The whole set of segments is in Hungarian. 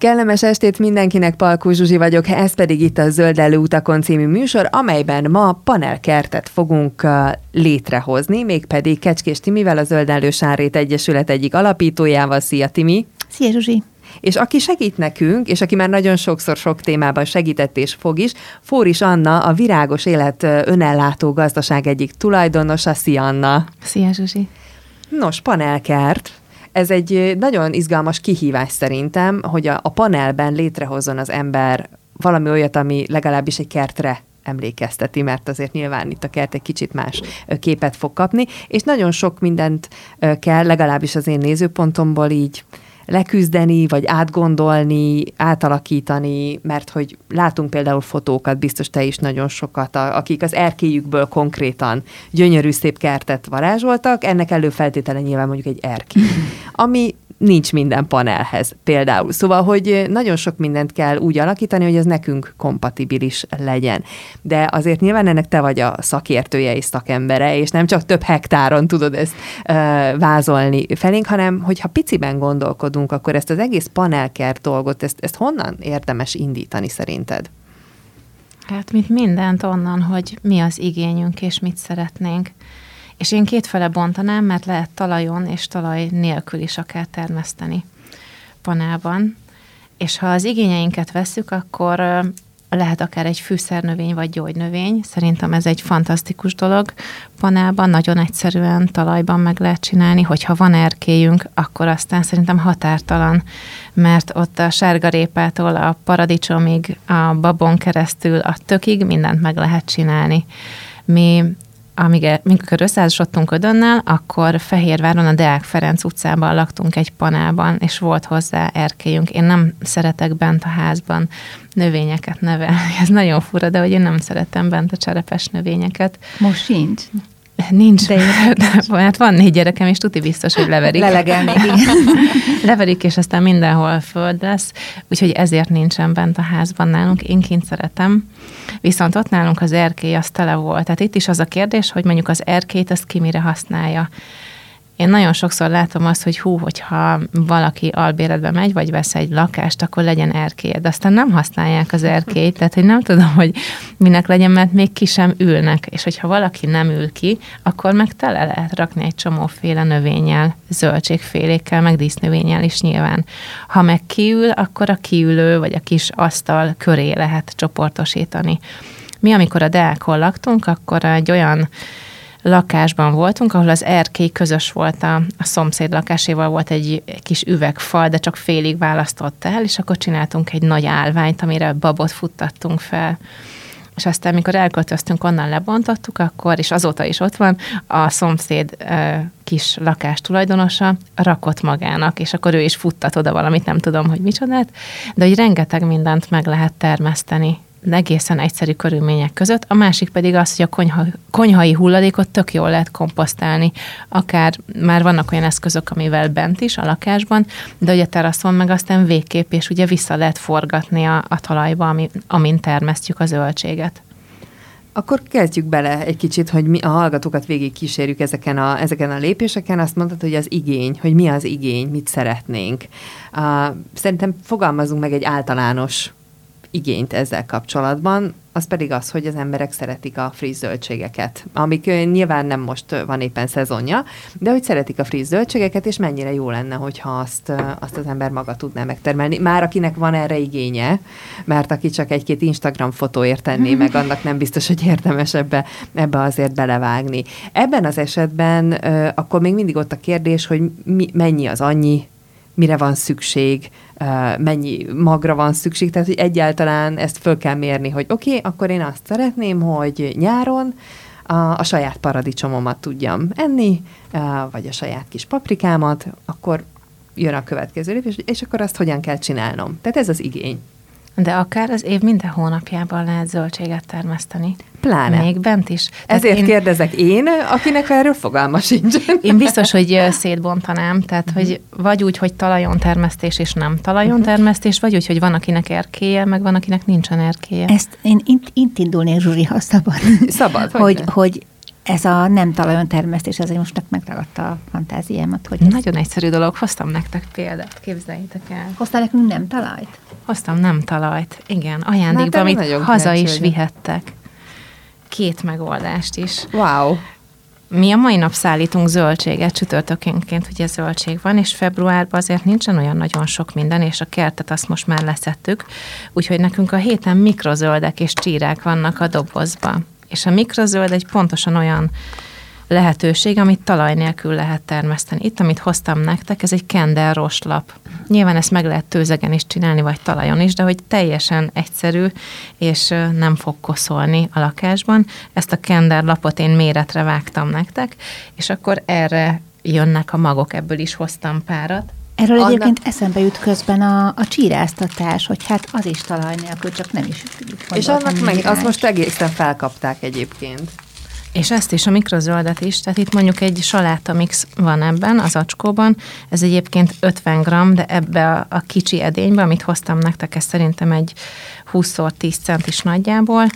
Kellemes estét mindenkinek, Palkó Zsuzsi vagyok, ez pedig itt a Zöld utakon című műsor, amelyben ma panelkertet fogunk létrehozni, mégpedig Kecskés Timivel, a Zöld Sárét Egyesület egyik alapítójával. Szia Timi! Szia Zsuzsi! És aki segít nekünk, és aki már nagyon sokszor sok témában segített és fog is, Fóris Anna, a Virágos Élet önellátó gazdaság egyik tulajdonosa. Szia Anna! Szia Zsuzsi! Nos, panelkert, ez egy nagyon izgalmas kihívás szerintem, hogy a, a panelben létrehozzon az ember valami olyat, ami legalábbis egy kertre emlékezteti, mert azért nyilván itt a kert egy kicsit más képet fog kapni, és nagyon sok mindent kell, legalábbis az én nézőpontomból így leküzdeni, vagy átgondolni, átalakítani, mert hogy látunk például fotókat, biztos te is nagyon sokat, akik az erkélyükből konkrétan gyönyörű szép kertet varázsoltak, ennek előfeltétele nyilván mondjuk egy erkély, ami nincs minden panelhez például. Szóval, hogy nagyon sok mindent kell úgy alakítani, hogy ez nekünk kompatibilis legyen. De azért nyilván ennek te vagy a szakértője és szakembere, és nem csak több hektáron tudod ezt uh, vázolni felénk, hanem hogyha piciben gondolkodunk, akkor ezt az egész panelkert dolgot, ezt, ezt honnan érdemes indítani szerinted? Hát, mint mindent onnan, hogy mi az igényünk és mit szeretnénk. És én kétfele bontanám, mert lehet talajon és talaj nélkül is akár termeszteni panában. És ha az igényeinket vesszük, akkor lehet akár egy fűszernövény vagy gyógynövény. Szerintem ez egy fantasztikus dolog. Panában nagyon egyszerűen talajban meg lehet csinálni, hogyha van erkélyünk, akkor aztán szerintem határtalan, mert ott a sárgarépától a paradicsomig, a babon keresztül, a tökig mindent meg lehet csinálni. Mi amíg, amikor összeházasodtunk Ödönnel, akkor Fehérváron a Deák Ferenc utcában laktunk egy panában, és volt hozzá erkélyünk. Én nem szeretek bent a házban növényeket nevelni. Ez nagyon fura, de hogy én nem szeretem bent a cserepes növényeket. Most sincs? Nincs, de, de hát van négy gyerekem, és tuti biztos, hogy leverik. Lelegelnék, leverik, és aztán mindenhol föld lesz, úgyhogy ezért nincsen bent a házban nálunk. Én kint szeretem. Viszont ott nálunk az erkély az tele volt. Tehát itt is az a kérdés, hogy mondjuk az erkélyt azt ki mire használja. Én nagyon sokszor látom azt, hogy hú, hogyha valaki albéletbe megy, vagy vesz egy lakást, akkor legyen erkély. Aztán nem használják az erkélyt, tehát hogy nem tudom, hogy minek legyen, mert még ki sem ülnek. És hogyha valaki nem ül ki, akkor meg tele lehet rakni egy csomóféle növényel, zöldségfélékkel, meg dísznövényel is nyilván. Ha meg kiül, akkor a kiülő, vagy a kis asztal köré lehet csoportosítani. Mi, amikor a Deákon laktunk, akkor egy olyan lakásban voltunk, ahol az erkély közös volt a, a szomszéd lakáséval, volt egy kis üvegfal, de csak félig választott el, és akkor csináltunk egy nagy állványt, amire babot futtattunk fel. És aztán, mikor elköltöztünk, onnan lebontottuk, akkor, és azóta is ott van, a szomszéd e, kis lakás tulajdonosa rakott magának, és akkor ő is futtat oda valamit, nem tudom, hogy micsodát, de hogy rengeteg mindent meg lehet termeszteni egészen egyszerű körülmények között, a másik pedig az, hogy a konyha, konyhai hulladékot tök jól lehet komposztálni, akár már vannak olyan eszközök, amivel bent is a lakásban, de ugye teraszon meg aztán végképp, és ugye vissza lehet forgatni a, a talajba, ami, amin termesztjük a zöldséget. Akkor kezdjük bele egy kicsit, hogy mi a hallgatókat végig kísérjük ezeken a, ezeken a lépéseken. Azt mondtad, hogy az igény, hogy mi az igény, mit szeretnénk. Uh, szerintem fogalmazunk meg egy általános igényt ezzel kapcsolatban, az pedig az, hogy az emberek szeretik a friss zöldségeket, amik nyilván nem most van éppen szezonja, de hogy szeretik a friss zöldségeket, és mennyire jó lenne, hogyha azt, azt az ember maga tudná megtermelni. Már akinek van erre igénye, mert aki csak egy-két Instagram fotóért tenné meg, annak nem biztos, hogy érdemes ebbe, ebbe azért belevágni. Ebben az esetben akkor még mindig ott a kérdés, hogy mi, mennyi az annyi, mire van szükség, mennyi magra van szükség, tehát hogy egyáltalán ezt föl kell mérni, hogy oké, okay, akkor én azt szeretném, hogy nyáron a, a saját paradicsomomat tudjam enni, vagy a saját kis paprikámat, akkor jön a következő lépés, és akkor azt hogyan kell csinálnom. Tehát ez az igény. De akár az év minden hónapjában lehet zöldséget termeszteni. Pláne. Még bent is. Tehát Ezért én... kérdezek én, akinek erről fogalma sincs. Én biztos, hogy szétbontanám, tehát uh-huh. hogy vagy úgy, hogy talajon termesztés és nem talajon uh-huh. termesztés, vagy úgy, hogy van, akinek erkéje, meg van, akinek nincsen erkéje. Ezt én int, int indulnék, Zsuri, ha szabad. Szabad. hogy, hogy ez a nem talajon termesztés, ez most megragadta a fantáziámat. Hogy. Nagyon egyszerű dolog, hoztam nektek példát, képzeljétek el. Hoztál nekünk nem talajt? Hoztam nem talajt, igen, ajándékba, amit haza is vihettek. Két megoldást is. Wow. Mi a mai nap szállítunk zöldséget, csütörtökénként ugye zöldség van, és februárban azért nincsen olyan nagyon sok minden, és a kertet azt most már leszettük, úgyhogy nekünk a héten mikrozöldek és csírák vannak a dobozban. És a mikrozöld egy pontosan olyan lehetőség, amit talaj nélkül lehet termeszteni. Itt, amit hoztam nektek, ez egy kender roslap. Nyilván ezt meg lehet tőzegen is csinálni, vagy talajon is, de hogy teljesen egyszerű, és nem fog koszolni a lakásban. Ezt a kender lapot én méretre vágtam nektek, és akkor erre jönnek a magok, ebből is hoztam párat. Erről Annak... egyébként eszembe jut közben a, a csíráztatás, hogy hát az is talaj nélkül, csak nem is. És annak meg, azt most egészen felkapták egyébként. És ezt is, a mikrozöldet is, tehát itt mondjuk egy saláta mix van ebben, az acskóban, ez egyébként 50 g, de ebbe a, a kicsi edénybe, amit hoztam nektek, ez szerintem egy 20x10 centis nagyjából,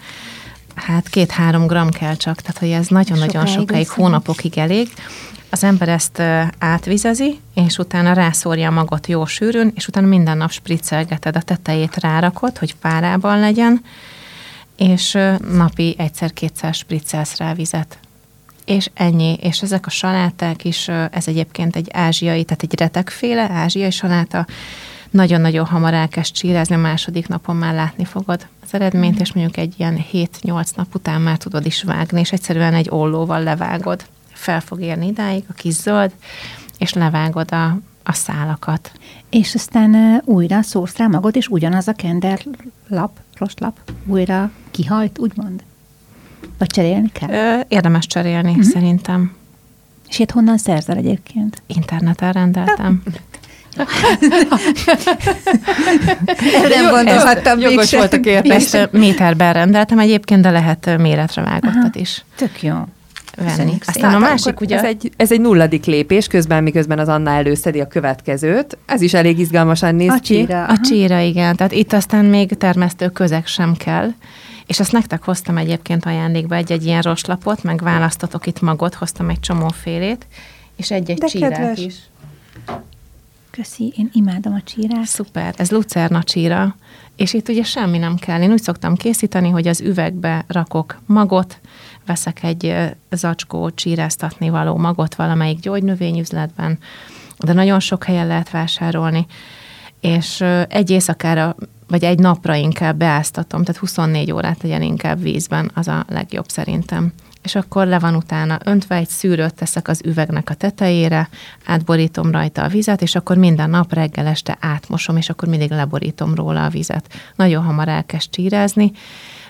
hát két-három gram kell csak, tehát hogy ez nagyon-nagyon sokáig, sokáig hónapokig elég. Az ember ezt átvizezi, és utána rászórja a magot jó sűrűn, és utána minden nap spriccelgeted a tetejét rárakod, hogy párában legyen, és napi egyszer-kétszer spriccelsz rá vizet. És ennyi. És ezek a saláták is, ez egyébként egy ázsiai, tehát egy retekféle ázsiai saláta, nagyon-nagyon hamar elkezd csírezni, a második napon már látni fogod az eredményt, mm. és mondjuk egy ilyen 7-8 nap után már tudod is vágni, és egyszerűen egy ollóval levágod. Fel fog érni idáig a kis zöld, és levágod a, a szálakat. És aztán uh, újra szórsz rá magad, és ugyanaz a kender lap, rostlap újra kihajt, úgymond? Vagy cserélni kell? Ö, érdemes cserélni, uh-huh. szerintem. És itt honnan szerzel egyébként? Interneten rendeltem. nem gondolhattam még Jogos volt a kérdés. Ezt méterben rendeltem egyébként, de lehet méretre vágottat is. Tök jó venni. Aztán a másik ugye... Ez egy, ez egy nulladik lépés, közben miközben az Anna előszedi a következőt. Ez is elég izgalmasan néz a ki. Csíra, a csíra, igen. Tehát itt aztán még termesztő közeg sem kell. És ezt nektek hoztam egyébként ajándékba egy-egy ilyen roslapot, meg választatok itt magot, hoztam egy csomófélét, és egy-egy csírát kedves. is. Köszi, én imádom a csírát. Szuper, ez lucerna csíra, és itt ugye semmi nem kell. Én úgy szoktam készíteni, hogy az üvegbe rakok magot, veszek egy zacskó csíráztatni való magot valamelyik gyógynövényüzletben, de nagyon sok helyen lehet vásárolni, és egy éjszakára, vagy egy napra inkább beáztatom, tehát 24 órát legyen inkább vízben, az a legjobb szerintem és akkor le van utána öntve, egy szűrőt teszek az üvegnek a tetejére, átborítom rajta a vizet, és akkor minden nap reggel este átmosom, és akkor mindig leborítom róla a vizet. Nagyon hamar elkezd csírázni,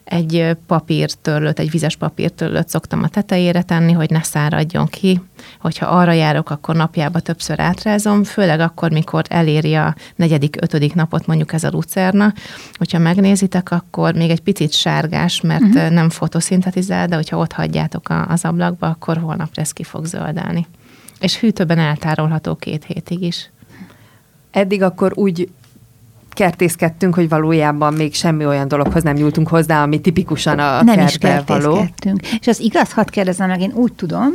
egy papírtörlőt, egy vizes papírtörlőt szoktam a tetejére tenni, hogy ne száradjon ki. Hogyha arra járok, akkor napjába többször átrázom, főleg akkor, mikor eléri a negyedik, ötödik napot mondjuk ez a lucerna. Hogyha megnézitek, akkor még egy picit sárgás, mert uh-huh. nem fotoszintetizál, de hogyha ott hagyjátok az ablakba, akkor holnap ez ki fog zöldelni. És hűtőben eltárolható két hétig is. Eddig akkor úgy kertészkedtünk, hogy valójában még semmi olyan dologhoz nem nyúltunk hozzá, ami tipikusan a Nem is kertészkedtünk. És az igaz, hadd kérdezem meg, én úgy tudom,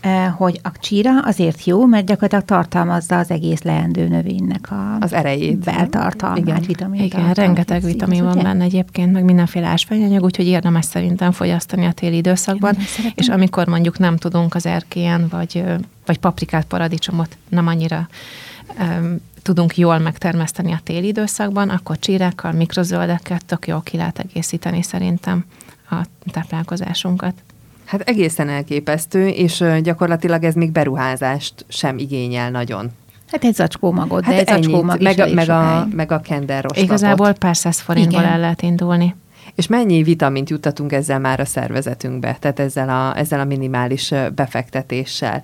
eh, hogy a csíra azért jó, mert gyakorlatilag tartalmazza az egész leendő növénynek a az erejét, beltartalmát, igen. vitamin Igen, rengeteg vitamin van benne egyébként, meg mindenféle ásványanyag, úgyhogy érdemes szerintem fogyasztani a téli időszakban, és amikor mondjuk nem tudunk az erkélyen, vagy, vagy paprikát, paradicsomot nem annyira tudunk jól megtermeszteni a téli időszakban, akkor csírákkal, mikrozöldeket tök jól ki lehet egészíteni szerintem a táplálkozásunkat. Hát egészen elképesztő, és gyakorlatilag ez még beruházást sem igényel nagyon. Hát egy zacskó magot, hát de egy zacskó mag meg, a, meg, a, meg a kender Igazából pár száz forintból el lehet indulni. És mennyi vitamint juttatunk ezzel már a szervezetünkbe, tehát ezzel a, ezzel a minimális befektetéssel.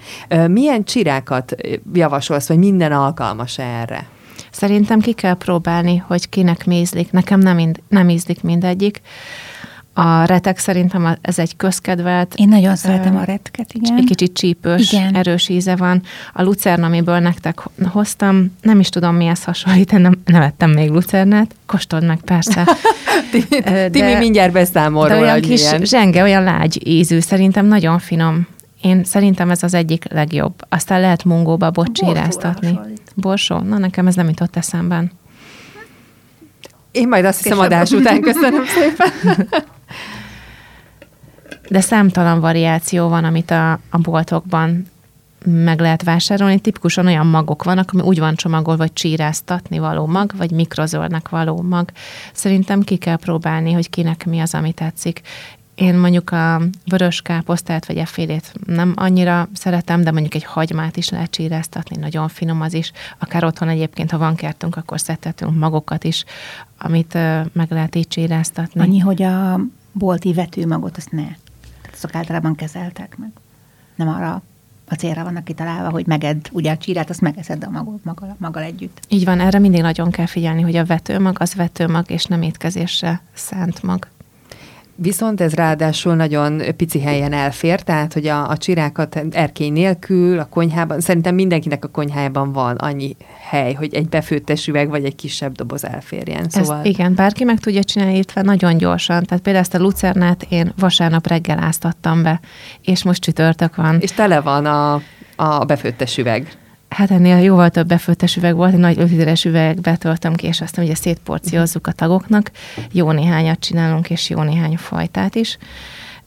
Milyen csirákat javasolsz, vagy minden alkalmas erre? Szerintem ki kell próbálni, hogy kinek mézlik. Nekem nem, ind- nem ízlik mindegyik. A retek szerintem ez egy közkedvelt. Én nagyon szeretem a retket, igen. Egy kicsit csípős, igen. erős íze van. A lucern, amiből nektek hoztam, nem is tudom mihez hasonlít, nem, nem ettem még lucernát. Kóstold meg, persze. Timi mindjárt beszámol de róla, olyan kis milyen. zsenge, olyan lágy ízű, szerintem nagyon finom. Én szerintem ez az egyik legjobb. Aztán lehet mungóba bocsíráztatni. Borsó? Na, nekem ez nem jutott eszemben. Én majd azt hiszem adás után köszönöm szépen. De számtalan variáció van, amit a, a boltokban meg lehet vásárolni. Tipikusan olyan magok vannak, ami úgy van csomagolva, vagy csíráztatni való mag, vagy mikrozöldnek való mag. Szerintem ki kell próbálni, hogy kinek mi az, ami tetszik. Én mondjuk a vörös káposztát vagy effélét nem annyira szeretem, de mondjuk egy hagymát is lehet csíráztatni, nagyon finom az is. Akár otthon egyébként, ha van kertünk, akkor szedhetünk magokat is, amit meg lehet így csíráztatni. Annyi, hogy a bolti vetőmagot azt ne. Azok általában kezeltek meg. Nem arra a célra vannak kitalálva, hogy meged, ugye a csírát, azt megeszed a magad, maga, maga együtt. Így van, erre mindig nagyon kell figyelni, hogy a vetőmag az vetőmag, és nem étkezésre szánt mag. Viszont ez ráadásul nagyon pici helyen elfér, tehát hogy a, a csirákat erkély nélkül, a konyhában, szerintem mindenkinek a konyhájában van annyi hely, hogy egy befőttes üveg vagy egy kisebb doboz elférjen. Szóval... Ezt igen, bárki meg tudja csinálni, illetve nagyon gyorsan. Tehát például ezt a lucernát én vasárnap reggel áztattam be, és most csütörtök van. És tele van a, a befőttes üveg. Hát ennél jóval több befőttes üveg volt, egy nagy 5 literes üvegbe töltöm ki, és aztán ugye szétporciózzuk a tagoknak. Jó néhányat csinálunk, és jó néhány fajtát is.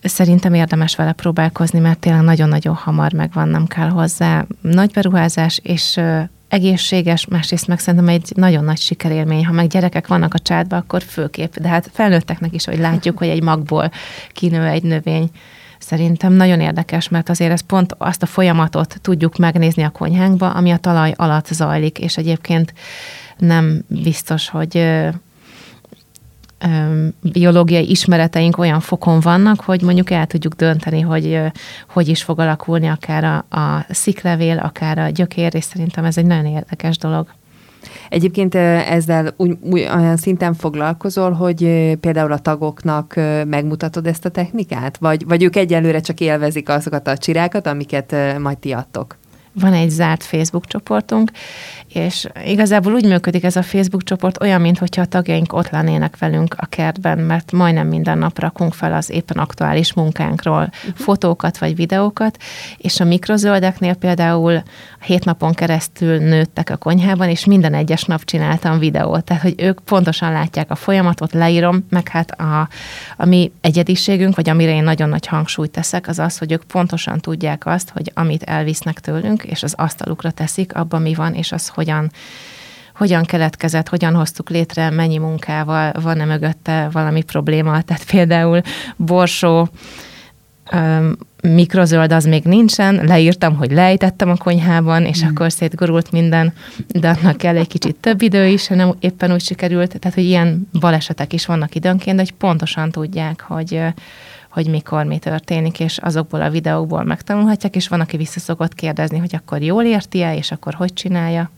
Szerintem érdemes vele próbálkozni, mert tényleg nagyon-nagyon hamar megvan, nem kell hozzá nagy beruházás, és egészséges, másrészt meg szerintem egy nagyon nagy sikerélmény. Ha meg gyerekek vannak a csátban, akkor főképp. De hát felnőtteknek is, hogy látjuk, hogy egy magból kinő egy növény Szerintem nagyon érdekes, mert azért ez pont azt a folyamatot tudjuk megnézni a konyhánkba, ami a talaj alatt zajlik, és egyébként nem biztos, hogy biológiai ismereteink olyan fokon vannak, hogy mondjuk el tudjuk dönteni, hogy hogy is fog alakulni akár a, a sziklevél, akár a gyökér, és szerintem ez egy nagyon érdekes dolog. Egyébként ezzel úgy, úgy, olyan szinten foglalkozol, hogy például a tagoknak megmutatod ezt a technikát? Vagy, vagy ők egyelőre csak élvezik azokat a csirákat, amiket majd ti adtok? Van egy zárt Facebook csoportunk, és igazából úgy működik ez a Facebook csoport, olyan, mintha a tagjaink ott lennének velünk a kertben, mert majdnem minden nap rakunk fel az éppen aktuális munkánkról uh-huh. fotókat vagy videókat, és a mikrozöldeknél például hét napon keresztül nőttek a konyhában, és minden egyes nap csináltam videót, tehát hogy ők pontosan látják a folyamatot, leírom, meg hát a, a mi egyediségünk, vagy amire én nagyon nagy hangsúlyt teszek, az az, hogy ők pontosan tudják azt, hogy amit elvisznek tőlünk, és az asztalukra teszik, abban mi van, és az hogyan hogyan keletkezett, hogyan hoztuk létre, mennyi munkával, van-e mögötte valami probléma. Tehát például borsó, mikrozöld az még nincsen, leírtam, hogy lejtettem a konyhában, és mm. akkor szétgurult minden, de annak kell egy kicsit több idő is, nem éppen úgy sikerült. Tehát, hogy ilyen balesetek is vannak időnként, hogy pontosan tudják, hogy hogy mikor mi történik, és azokból a videókból megtanulhatják, és van, aki vissza szokott kérdezni, hogy akkor jól érti-e, és akkor hogy csinálja.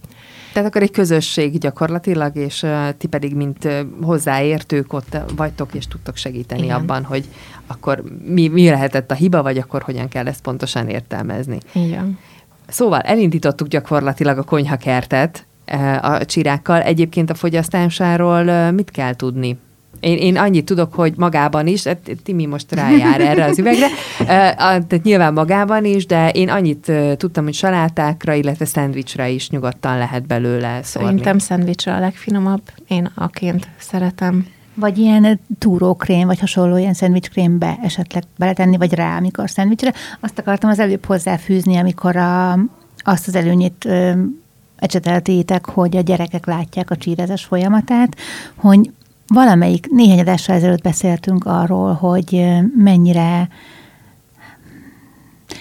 Tehát akkor egy közösség gyakorlatilag, és uh, ti pedig, mint uh, hozzáértők ott vagytok, és tudtok segíteni Igen. abban, hogy akkor mi, mi lehetett a hiba, vagy akkor hogyan kell ezt pontosan értelmezni. Igen. Szóval elindítottuk gyakorlatilag a konyhakertet uh, a csirákkal. Egyébként a fogyasztásáról uh, mit kell tudni? Én, én annyit tudok, hogy magában is, hát Timi most rájár erre az üvegre, tehát nyilván magában is, de én annyit tudtam, hogy salátákra, illetve szendvicsre is nyugodtan lehet belőle szórni. Szerintem szendvicsre a legfinomabb, én aként szeretem. Vagy ilyen túrókrém, vagy hasonló ilyen szendvicskrémbe esetleg beletenni, vagy rá, amikor szendvicsre. Azt akartam az előbb hozzáfűzni, amikor a, azt az előnyét ecseteltétek, hogy a gyerekek látják a csírezes folyamatát, hogy valamelyik néhány adással ezelőtt beszéltünk arról, hogy mennyire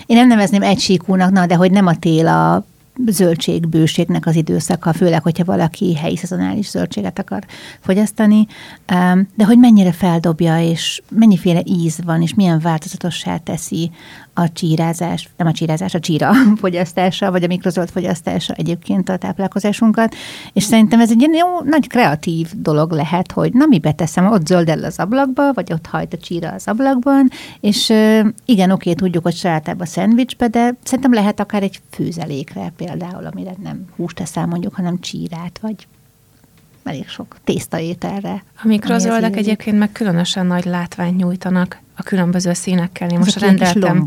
én nem nevezném egysíkúnak, na, de hogy nem a tél a zöldségbőségnek az időszaka, főleg, hogyha valaki helyi szezonális zöldséget akar fogyasztani, de hogy mennyire feldobja, és mennyiféle íz van, és milyen változatossá teszi a csírázás, nem a csírázás, a csíra fogyasztása, vagy a mikrozöld fogyasztása egyébként a táplálkozásunkat, és szerintem ez egy ilyen jó, nagy kreatív dolog lehet, hogy na mi beteszem, ott zöldel az ablakba, vagy ott hajt a csíra az ablakban, és igen, oké, tudjuk, hogy salátában szendvicsbe, de szerintem lehet akár egy főzelékre például, amire nem húst teszel mondjuk, hanem csírát, vagy elég sok tésztaételre. A mikrozöldek egyébként meg különösen nagy látványt nyújtanak a különböző színekkel. Én most rendeltem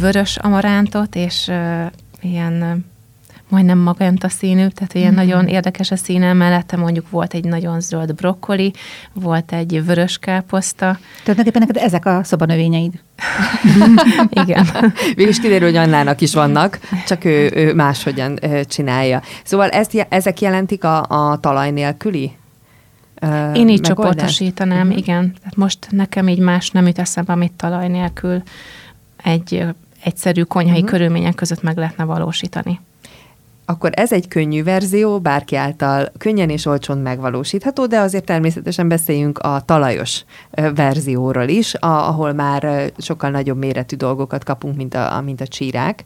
vörös amarántot, és uh, ilyen majdnem magenta színű, tehát ilyen mm. nagyon érdekes a színe, mellette mondjuk volt egy nagyon zöld brokkoli, volt egy vörös káposzta. Tulajdonképpen neked ezek a szobanövényeid. Igen. Végülis kiderül, hogy Annának is vannak, csak ő, ő máshogyan csinálja. Szóval ezt, ezek jelentik a, a talaj nélküli Uh, Én így csoportosítanám, uh-huh. igen. Tehát most nekem így más nem jut eszembe, amit talaj nélkül egy egyszerű konyhai uh-huh. körülmények között meg lehetne valósítani akkor ez egy könnyű verzió, bárki által könnyen és olcsón megvalósítható, de azért természetesen beszéljünk a talajos verzióról is, ahol már sokkal nagyobb méretű dolgokat kapunk, mint a, mint a csírák.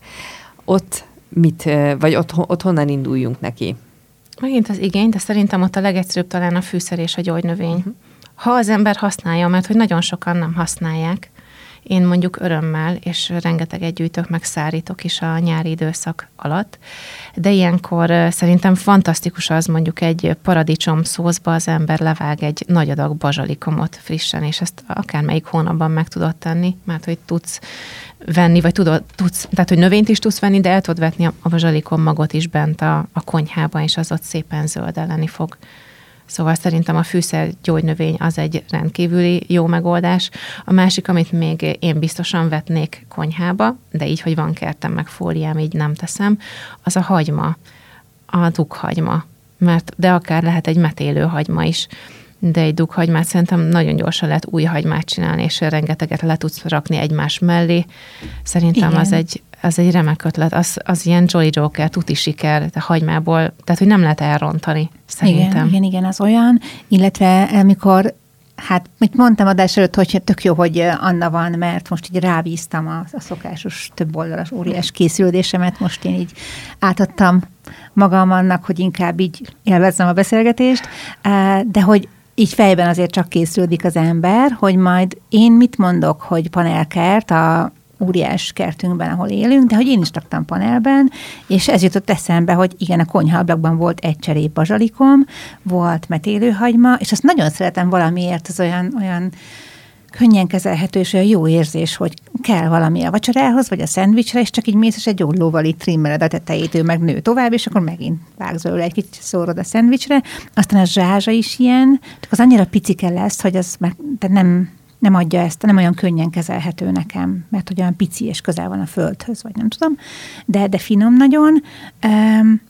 Ott mit, vagy ott, ott honnan induljunk neki? Megint az igény, de szerintem ott a legegyszerűbb talán a fűszer és a gyógynövény. Uh-huh. Ha az ember használja, mert hogy nagyon sokan nem használják, én mondjuk örömmel, és rengeteget gyűjtök, meg szárítok is a nyári időszak alatt, de ilyenkor szerintem fantasztikus az mondjuk egy paradicsom szószba az ember levág egy nagy adag bazsalikomot frissen, és ezt akár melyik hónapban meg tudod tenni, mert hogy tudsz venni, vagy tudod, tudsz, tehát hogy növényt is tudsz venni, de el tudod vetni a, a bazsalikom magot is bent a, a konyhába, és az ott szépen zöldeleni fog. Szóval szerintem a fűszer gyógynövény az egy rendkívüli jó megoldás. A másik, amit még én biztosan vetnék konyhába, de így, hogy van kertem meg fóliám, így nem teszem, az a hagyma, a dughagyma. Mert, de akár lehet egy metélő hagyma is de egy dughagymát szerintem nagyon gyorsan lehet új hagymát csinálni, és rengeteget le tudsz rakni egymás mellé. Szerintem Igen. az egy, az egy remek ötlet. Az, az ilyen Jolly Joker, tuti siker, a hagymából, tehát hogy nem lehet elrontani, szerintem. Igen, igen, igen, az olyan, illetve amikor Hát, mit mondtam adás előtt, hogy tök jó, hogy Anna van, mert most így rávíztam a, a szokásos több oldalas óriás készülődésemet, most én így átadtam magam annak, hogy inkább így élvezzem a beszélgetést, de hogy így fejben azért csak készülődik az ember, hogy majd én mit mondok, hogy panelkert a óriás kertünkben, ahol élünk, de hogy én is laktam panelben, és ez jutott eszembe, hogy igen, a konyhaablakban volt egy cserép bazsalikom, volt metélőhagyma, és azt nagyon szeretem valamiért, az olyan, olyan könnyen kezelhető, és olyan jó érzés, hogy kell valami a vacsorához, vagy a szendvicsre, és csak így mész, és egy ollóval itt trimmeled a tetejét, ő meg nő tovább, és akkor megint vágsz belőle egy kicsit szórod a szendvicsre. Aztán a zsázsa is ilyen, csak az annyira picike lesz, hogy az de nem, nem adja ezt, nem olyan könnyen kezelhető nekem, mert hogy olyan pici és közel van a földhöz, vagy nem tudom, de, de finom nagyon. Um,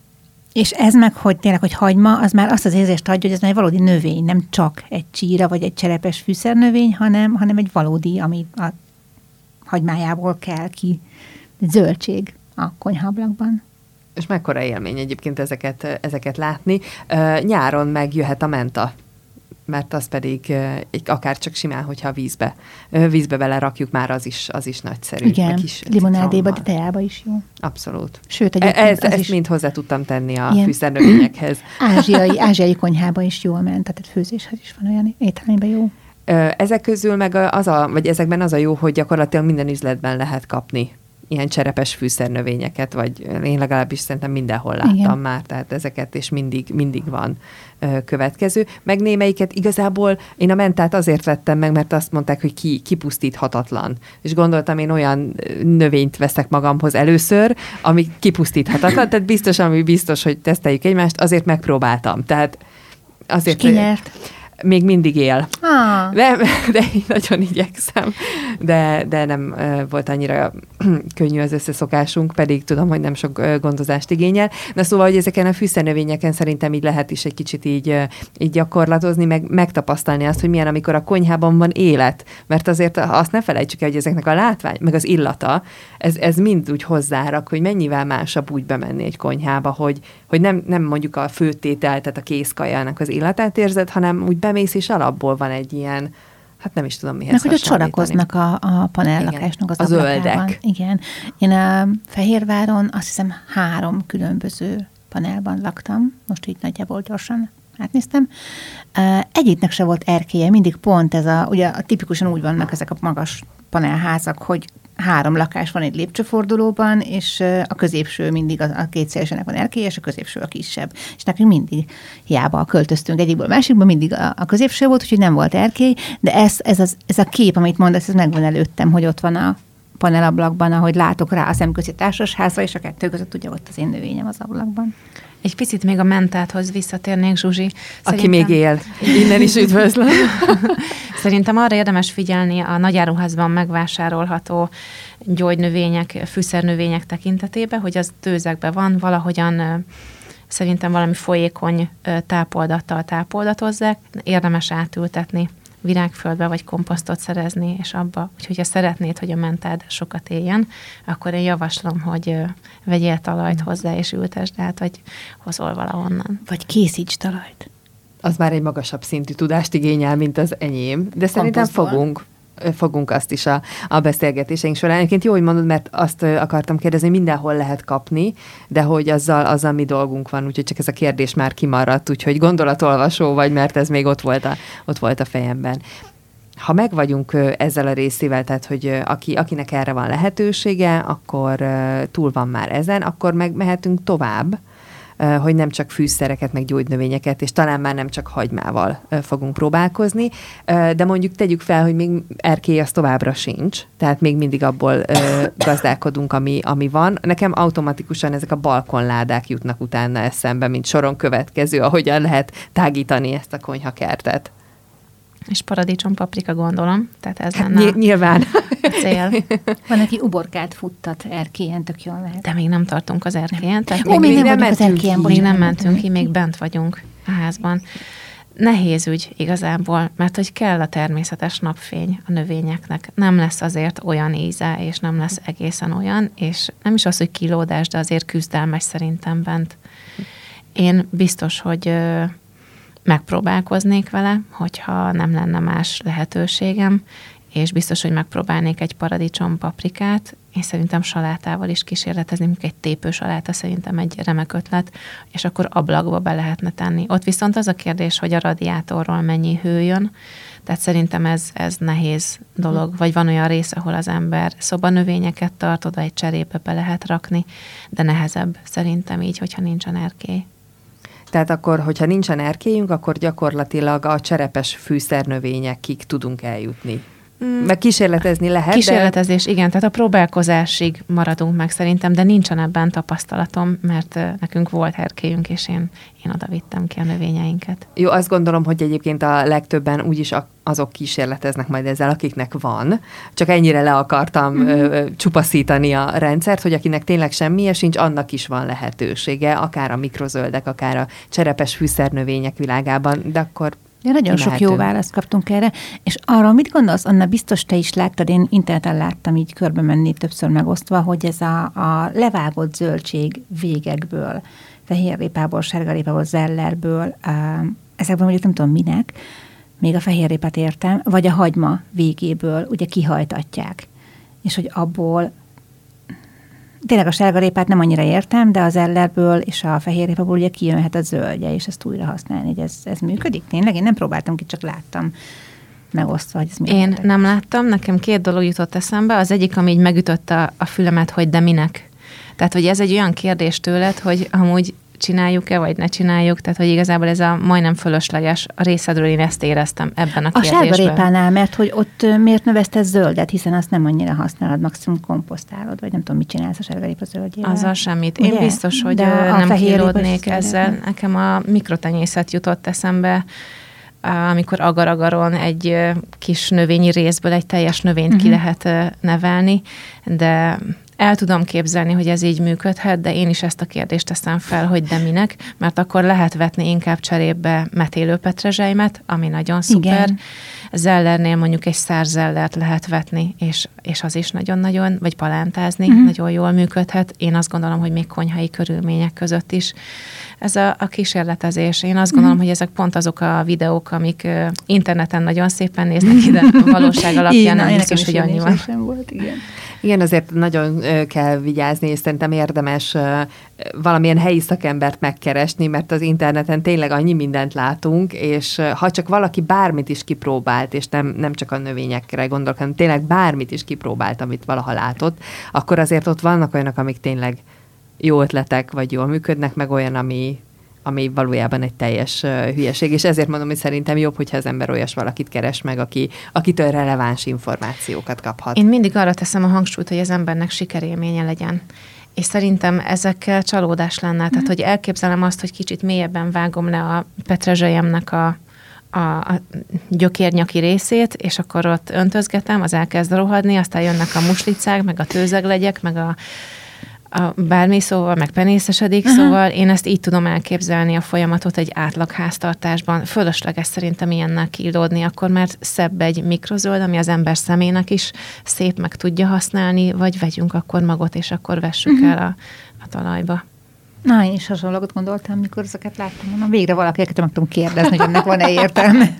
és ez meg, hogy tényleg, hogy hagyma, az már azt az érzést adja, hogy ez már egy valódi növény, nem csak egy csíra vagy egy cserepes fűszernövény, hanem, hanem egy valódi, ami a hagymájából kell ki, zöldség a konyhablakban. És mekkora élmény egyébként ezeket, ezeket látni. Nyáron megjöhet a menta mert az pedig akár csak simán, hogyha vízbe, vízbe vele rakjuk, már az is, az is nagyszerű. Igen, kis limonádéba, de teába is jó. Abszolút. Sőt, e- egyébként ez, ezt is... mind hozzá tudtam tenni a fűszernövényekhez. Ázsiai, ázsiai konyhába is jól ment, tehát főzéshez is van olyan ételmiben jó. Ezek közül meg az a, vagy ezekben az a jó, hogy gyakorlatilag minden üzletben lehet kapni ilyen cserepes fűszernövényeket, vagy én legalábbis szerintem mindenhol láttam Igen. már, tehát ezeket, és mindig, mindig van következő. Meg némelyiket igazából én a mentát azért vettem meg, mert azt mondták, hogy ki, kipusztíthatatlan. És gondoltam, én olyan növényt veszek magamhoz először, ami kipusztíthatatlan, tehát biztos, ami biztos, hogy teszteljük egymást, azért megpróbáltam. Tehát azért... És ki nyert? még mindig él. Ah. De, de én nagyon igyekszem, de, de nem volt annyira könnyű az összeszokásunk, pedig tudom, hogy nem sok gondozást igényel. Na szóval, hogy ezeken a fűszernövényeken szerintem így lehet is egy kicsit így, így gyakorlatozni, meg megtapasztalni azt, hogy milyen, amikor a konyhában van élet. Mert azért azt ne felejtsük el, hogy ezeknek a látvány, meg az illata, ez, ez mind úgy hozzárak, hogy mennyivel másabb úgy bemenni egy konyhába, hogy, hogy nem, nem mondjuk a főtétel, tehát a kézkajának az illatát érzed, hanem úgy bemész, és alapból van egy ilyen, hát nem is tudom mihez Meg, hogy ott sorakoznak a, a panellakásnak az A zöldek. Igen. Én a Fehérváron azt hiszem három különböző panelban laktam, most így nagyjából gyorsan átnéztem. Egyiknek se volt erkélye, mindig pont ez a, ugye tipikusan úgy vannak ezek a magas panelházak, hogy három lakás van egy lépcsőfordulóban, és a középső mindig a, a két szélsőnek van erkély, és a középső a kisebb. És nekünk mindig hiába költöztünk egyikből másikba, mindig a, a középső volt, úgyhogy nem volt erkély, de ez, ez, az, ez a kép, amit mondasz, ez megvan előttem, hogy ott van a panelablakban, ahogy látok rá a szemközi társasházra, és a kettő között ugye ott az én növényem az ablakban. Egy picit még a mentáthoz visszatérnék, Zsuzsi. Szerintem... Aki még él. Innen is üdvözlöm. Szerintem arra érdemes figyelni a nagyáruházban megvásárolható gyógynövények, fűszernövények tekintetében, hogy az tőzekben van, valahogyan szerintem valami folyékony tápoldattal tápoldatozzák, érdemes átültetni virágföldbe vagy komposztot szerezni, és abba, úgyhogy ha szeretnéd, hogy a mentád sokat éljen, akkor én javaslom, hogy vegyél talajt hozzá, és ültesd át, vagy hozol valahonnan. Vagy készíts talajt. Az már egy magasabb szintű tudást igényel, mint az enyém, de szerintem fogunk fogunk azt is a, a beszélgetéseink során. Egyébként jó, hogy mondod, mert azt akartam kérdezni, mindenhol lehet kapni, de hogy azzal, azzal mi dolgunk van, úgyhogy csak ez a kérdés már kimaradt, úgyhogy gondolatolvasó vagy, mert ez még ott volt a, ott volt a fejemben ha meg vagyunk ezzel a részével, tehát hogy aki, akinek erre van lehetősége, akkor túl van már ezen, akkor meg mehetünk tovább hogy nem csak fűszereket, meg gyógynövényeket, és talán már nem csak hagymával fogunk próbálkozni, de mondjuk tegyük fel, hogy még erkély az továbbra sincs, tehát még mindig abból gazdálkodunk, ami, ami van. Nekem automatikusan ezek a balkonládák jutnak utána eszembe, mint soron következő, ahogyan lehet tágítani ezt a konyhakertet. És paradicsom paprika gondolom, tehát ez hát lenne Ny- nyilván. a cél. Van, aki uborkát futtat erkélyen, tök jól lehet. De még nem tartunk az erkélyen. Tehát Ó, még, még nem, nem mentünk az erkélyen, Még nem mentünk ki, még bent vagyunk a házban. Nehéz ügy igazából, mert hogy kell a természetes napfény a növényeknek. Nem lesz azért olyan íze, és nem lesz egészen olyan, és nem is az, hogy kilódás, de azért küzdelmes szerintem bent. Én biztos, hogy megpróbálkoznék vele, hogyha nem lenne más lehetőségem, és biztos, hogy megpróbálnék egy paradicsom paprikát, és szerintem salátával is kísérletezni, mint egy tépő saláta szerintem egy remek ötlet, és akkor ablakba be lehetne tenni. Ott viszont az a kérdés, hogy a radiátorról mennyi hő jön, tehát szerintem ez, ez nehéz dolog, vagy van olyan rész, ahol az ember szobanövényeket tart, oda egy cserébe be lehet rakni, de nehezebb szerintem így, hogyha nincsen erkély. Tehát akkor, hogyha nincsen erkélyünk, akkor gyakorlatilag a cserepes fűszernövényekig tudunk eljutni. Mm. Meg kísérletezni lehet. Kísérletezés, de... igen, tehát a próbálkozásig maradunk meg szerintem, de nincsen ebben tapasztalatom, mert nekünk volt erkélyünk, és én, én oda vittem ki a növényeinket. Jó, azt gondolom, hogy egyébként a legtöbben úgyis azok kísérleteznek majd ezzel, akiknek van. Csak ennyire le akartam mm. ö, csupaszítani a rendszert, hogy akinek tényleg semmije sincs, annak is van lehetősége, akár a mikrozöldek, akár a cserepes fűszernövények világában, de akkor de nagyon sok jó választ kaptunk erre, és arra mit gondolsz, Anna, biztos te is láttad, én interneten láttam így körbe menni többször megosztva, hogy ez a, a levágott zöldség végekből, fehérrépából, sárgarépából, zellerből, ezekben mondjuk nem tudom minek, még a fehérrépát értem, vagy a hagyma végéből ugye kihajtatják. És hogy abból tényleg a sárgarépát nem annyira értem, de az ellerből és a fehérrépából ugye kijönhet a zöldje, és ezt újra használni, hogy ez, ez működik tényleg? Én nem próbáltam ki, csak láttam megosztva, hogy ez mi Én nem láttam, nekem két dolog jutott eszembe. Az egyik, ami így megütötte a fülemet, hogy de minek. Tehát, hogy ez egy olyan kérdés tőled, hogy amúgy csináljuk-e, vagy ne csináljuk, tehát hogy igazából ez a majdnem fölösleges a részedről én ezt éreztem ebben a, a kérdésben. A sárgarépánál, mert hogy ott miért növesztesz zöldet, hiszen azt nem annyira használod, maximum komposztálod, vagy nem tudom, mit csinálsz a sárgarépa zöldjével. Azzal semmit. Én Ugye? biztos, hogy De nem kilódnék ezzel. Nekem a mikrotenyészet jutott eszembe, amikor agar-agaron egy kis növényi részből egy teljes növényt uh-huh. ki mhm. lehet nevelni, de el tudom képzelni, hogy ez így működhet, de én is ezt a kérdést teszem fel, hogy de minek, mert akkor lehet vetni inkább cserébe metélőpetrezselymet, ami nagyon szuper. Igen. Zellernél mondjuk egy szárzellert lehet vetni, és, és az is nagyon-nagyon, vagy palántázni, uh-huh. nagyon jól működhet. Én azt gondolom, hogy még konyhai körülmények között is. Ez a, a kísérletezés. Én azt gondolom, uh-huh. hogy ezek pont azok a videók, amik uh, interneten nagyon szépen néznek ide, a valóság alapján nem biztos, hogy annyi van. Volt, igen. Igen, azért nagyon kell vigyázni, és szerintem érdemes valamilyen helyi szakembert megkeresni, mert az interneten tényleg annyi mindent látunk, és ha csak valaki bármit is kipróbált, és nem, nem csak a növényekre gondolok, hanem tényleg bármit is kipróbált, amit valaha látott, akkor azért ott vannak olyanok, amik tényleg jó ötletek, vagy jól működnek, meg olyan, ami, ami valójában egy teljes hülyeség, és ezért mondom, hogy szerintem jobb, hogyha az ember olyas valakit keres meg, aki, akitől releváns információkat kaphat. Én mindig arra teszem a hangsúlyt, hogy az embernek sikerélménye legyen. És szerintem ezekkel csalódás lenne. Mm. Tehát, mhm. hogy elképzelem azt, hogy kicsit mélyebben vágom le a petrezselyemnek a, a, a gyökérnyaki részét, és akkor ott öntözgetem, az elkezd rohadni, aztán jönnek a muslicák, meg a tőzeglegyek, meg a a bármi szóval, meg penészesedik, uh-huh. szóval én ezt így tudom elképzelni a folyamatot egy átlag háztartásban. Fölösleges szerintem ilyennel kiildódni, akkor mert szebb egy mikrozöld, ami az ember szemének is szép meg tudja használni, vagy vegyünk akkor magot, és akkor vessük uh-huh. el a, a talajba. Na, én is hasonlókat gondoltam, mikor ezeket láttam. Mondom, végre valakiket meg tudom kérdezni, hogy ennek van-e értelme.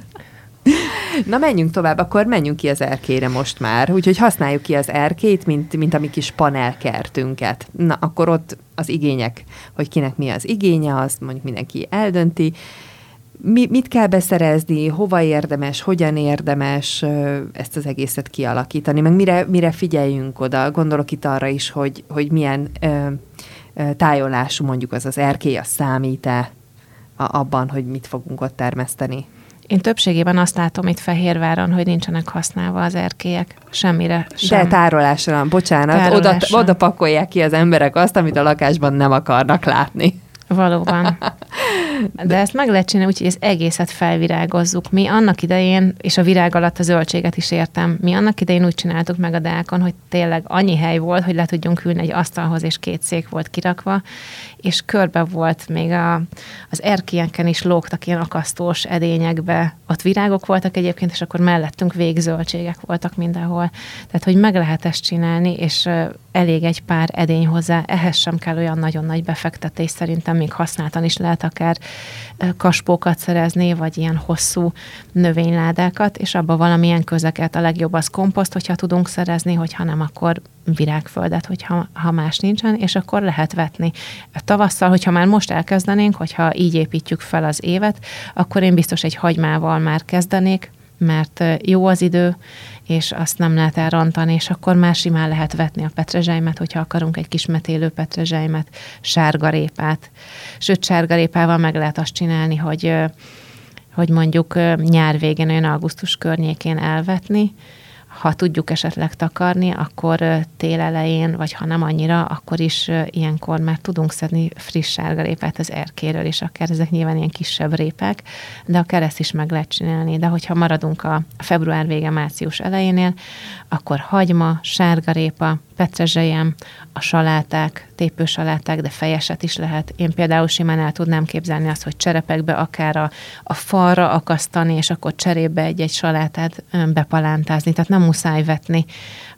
Na menjünk tovább, akkor menjünk ki az erkére most már. Úgyhogy használjuk ki az erkét, mint, mint a mi kis panelkertünket. Na, akkor ott az igények, hogy kinek mi az igénye, azt mondjuk mindenki eldönti. Mi, mit kell beszerezni, hova érdemes, hogyan érdemes ezt az egészet kialakítani, meg mire, mire figyeljünk oda. Gondolok itt arra is, hogy, hogy milyen ö, ö, tájolású mondjuk az az erkély, az számít-e abban, hogy mit fogunk ott termeszteni. Én többségében azt látom itt Fehérváron, hogy nincsenek használva az erkélyek. Semmire sem. De tárolásra, bocsánat, tárolásra. Oda, oda pakolják ki az emberek azt, amit a lakásban nem akarnak látni. Valóban. De ezt meg lehet csinálni, úgyhogy ez egészet felvirágozzuk. Mi annak idején, és a virág alatt a zöldséget is értem, mi annak idején úgy csináltuk meg a dákon, hogy tényleg annyi hely volt, hogy le tudjunk ülni egy asztalhoz, és két szék volt kirakva, és körbe volt még a, az erkélyeken is lógtak ilyen akasztós edényekbe. Ott virágok voltak egyébként, és akkor mellettünk végzöldségek voltak mindenhol. Tehát, hogy meg lehet ezt csinálni, és elég egy pár edény hozzá, ehhez sem kell olyan nagyon nagy befektetés, szerintem még használtan is lehet akár kaspókat szerezni, vagy ilyen hosszú növényládákat, és abba valamilyen közeket. A legjobb az komposzt, hogyha tudunk szerezni, hogyha nem, akkor virágföldet, hogyha ha más nincsen, és akkor lehet vetni. Tavasszal, hogyha már most elkezdenénk, hogyha így építjük fel az évet, akkor én biztos egy hagymával már kezdenék, mert jó az idő, és azt nem lehet elrontani, és akkor már simán lehet vetni a petrezselymet, hogyha akarunk egy kis metélő petrezselymet, sárgarépát. Sőt, sárgarépával meg lehet azt csinálni, hogy hogy mondjuk nyár végén, olyan augusztus környékén elvetni, ha tudjuk esetleg takarni, akkor tél elején, vagy ha nem annyira, akkor is ilyenkor már tudunk szedni friss sárgarépát az erkéről, és akár ezek nyilván ilyen kisebb répek, de a kereszt is meg lehet csinálni. De hogyha maradunk a február vége, március elejénél, akkor hagyma, sárgarépa, petrezselyem, a saláták, tépősaláták, de fejeset is lehet. Én például simán el tudnám képzelni azt, hogy cserepekbe akár a, a falra akasztani, és akkor cserébe egy-egy salátát bepalántázni. Tehát nem muszáj vetni,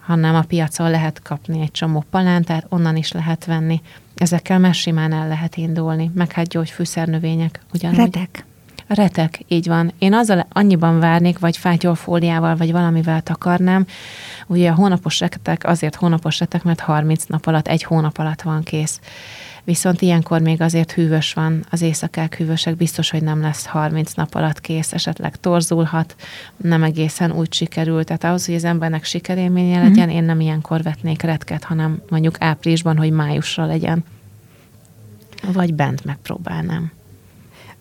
hanem a piacon lehet kapni egy csomó palántát, onnan is lehet venni. Ezekkel már simán el lehet indulni. Meg hát gyógyfűszernövények ugyanúgy. Retek. Retek, így van. Én azzal annyiban várnék, vagy fátyolfóliával, vagy valamivel takarnám. Ugye a hónapos retek azért hónapos retek, mert 30 nap alatt, egy hónap alatt van kész. Viszont ilyenkor még azért hűvös van, az éjszakák hűvösek, biztos, hogy nem lesz 30 nap alatt kész, esetleg torzulhat, nem egészen úgy sikerült. Tehát ahhoz, hogy az embernek sikerélménye mhm. legyen, mm-hmm. én nem ilyenkor vetnék retket, hanem mondjuk áprilisban, hogy májusra legyen. Vagy bent megpróbálnám.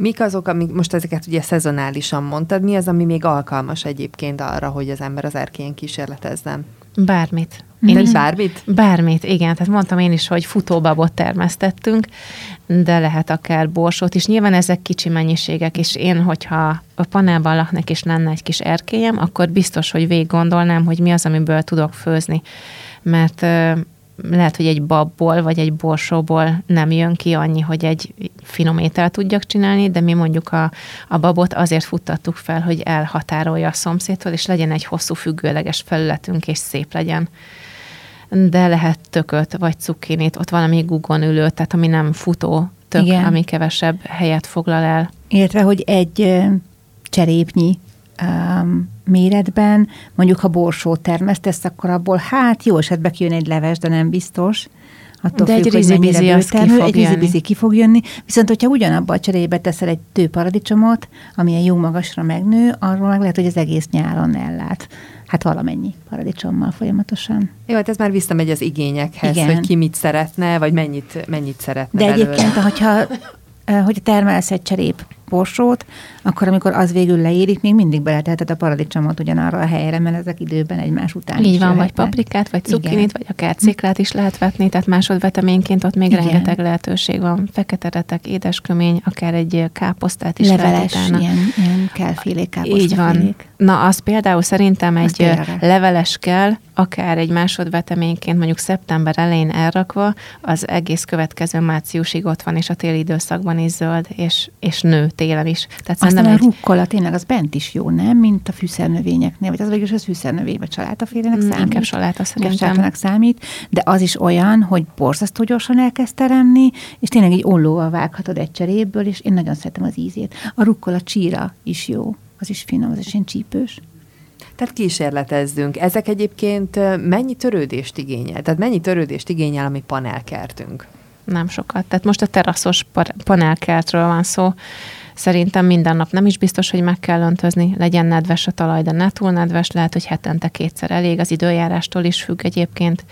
Mik azok, amik most ezeket ugye szezonálisan mondtad, mi az, ami még alkalmas egyébként arra, hogy az ember az erkélyen kísérletezzen? Bármit. Én is bármit? Bármit, igen. Tehát mondtam én is, hogy futóbabot termesztettünk, de lehet akár borsót is. Nyilván ezek kicsi mennyiségek, és én, hogyha a panelban laknak és lenne egy kis erkélyem, akkor biztos, hogy végig gondolnám, hogy mi az, amiből tudok főzni. Mert lehet, hogy egy babból vagy egy borsóból nem jön ki annyi, hogy egy finom étel tudjak csinálni, de mi mondjuk a, a babot azért futtattuk fel, hogy elhatárolja a szomszédtól, és legyen egy hosszú függőleges felületünk, és szép legyen. De lehet tököt, vagy cukkinit, ott valami gugon ülő, tehát ami nem futó tök, Igen. ami kevesebb helyet foglal el. Illetve, hogy egy cserépnyi um, méretben, mondjuk ha borsót termesztesz, akkor abból hát jó esetben kijön egy leves, de nem biztos. Attól de függ, egy rizibizi az ki fog egy rizibizi ki fog jönni. Viszont, hogyha ugyanabban a cserébe teszel egy tőparadicsomot, amilyen jó magasra megnő, arról meg lehet, hogy az egész nyáron ellát hát valamennyi paradicsommal folyamatosan. Jó, hát ez már visszamegy az igényekhez, Igen. hogy ki mit szeretne, vagy mennyit, mennyit szeretne De belőle. egyébként, hogyha hogy termelsz egy cserép borsót, akkor amikor az végül leérik, még mindig beleteheted a paradicsomot ugyanarra a helyre, mert ezek időben egymás után Így van, vagy paprikát, vagy cukinit, vagy akár ciklát is lehet vetni, tehát másodveteményként ott még Igen. rengeteg lehetőség van. Fekete retek, édeskömény, akár egy káposztát is Leveles, lehet utána. ilyen, ilyen kellfélék, káposztafélék. Így van. Na, az például szerintem egy leveles kell, akár egy másodveteményként mondjuk szeptember elején elrakva, az egész következő márciusig ott van, és a téli időszakban is zöld, és, és nő télen is. Tehát Aztán a egy... rukkola tényleg az bent is jó, nem? Mint a fűszernövényeknél, vagy az végül az fűszernövény, vagy salátafélének mm, számít. Inkább saláta szerintem. számít, de az is olyan, hogy borzasztó gyorsan elkezd teremni, és tényleg egy ollóval vághatod egy cseréből, és én nagyon szeretem az ízét. A rukkola csíra is jó, az is finom, az is ilyen csípős. Tehát kísérletezzünk. Ezek egyébként mennyi törődést igényel? Tehát mennyi törődést igényel a mi panelkertünk? Nem sokat. Tehát most a teraszos panelkertről van szó. Szerintem minden nap nem is biztos, hogy meg kell öntözni, legyen nedves a talaj, de ne túl nedves, lehet, hogy hetente kétszer elég, az időjárástól is függ egyébként,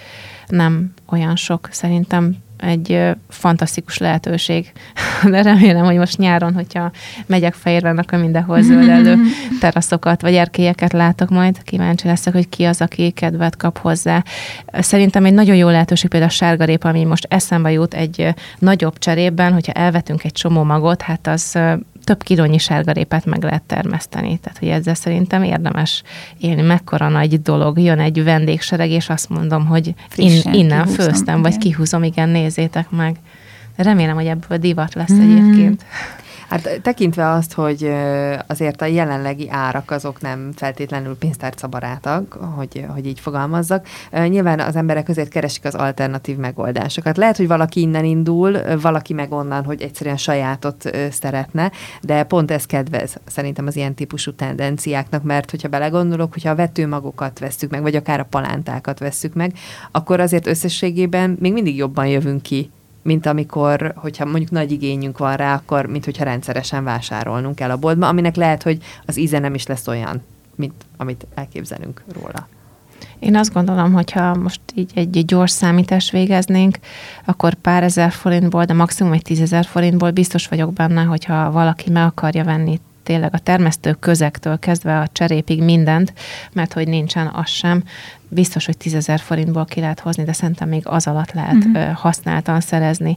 nem olyan sok. Szerintem egy fantasztikus lehetőség. De remélem, hogy most nyáron, hogyha megyek Fehérben, akkor mindenhol zöldellő teraszokat vagy erkélyeket látok majd. Kíváncsi leszek, hogy ki az, aki kedvet kap hozzá. Szerintem egy nagyon jó lehetőség például a sárgarép, ami most eszembe jut egy nagyobb cserében, hogyha elvetünk egy csomó magot, hát az több kilónyi sárgarépát meg lehet termeszteni. Tehát, hogy ezzel szerintem érdemes élni. Mekkora nagy dolog. Jön egy vendégsereg, és azt mondom, hogy in, innen kihúzom, főztem, igen. vagy kihúzom, igen, nézzétek meg. Remélem, hogy ebből divat lesz mm. egyébként. Hát tekintve azt, hogy azért a jelenlegi árak azok nem feltétlenül pénztárcabarátak, hogy, hogy így fogalmazzak, nyilván az emberek azért keresik az alternatív megoldásokat. Lehet, hogy valaki innen indul, valaki meg onnan, hogy egyszerűen sajátot szeretne, de pont ez kedvez szerintem az ilyen típusú tendenciáknak, mert hogyha belegondolok, hogyha a vetőmagokat vesszük meg, vagy akár a palántákat vesszük meg, akkor azért összességében még mindig jobban jövünk ki mint amikor, hogyha mondjuk nagy igényünk van rá, akkor mint hogyha rendszeresen vásárolnunk kell a boltba, aminek lehet, hogy az íze nem is lesz olyan, mint amit elképzelünk róla. Én azt gondolom, hogyha most így egy gyors számítást végeznénk, akkor pár ezer forintból, de maximum egy tízezer forintból biztos vagyok benne, hogyha valaki meg akarja venni tényleg a termesztő közektől kezdve a cserépig mindent, mert hogy nincsen az sem. Biztos, hogy tízezer forintból ki lehet hozni, de szerintem még az alatt lehet uh-huh. használtan szerezni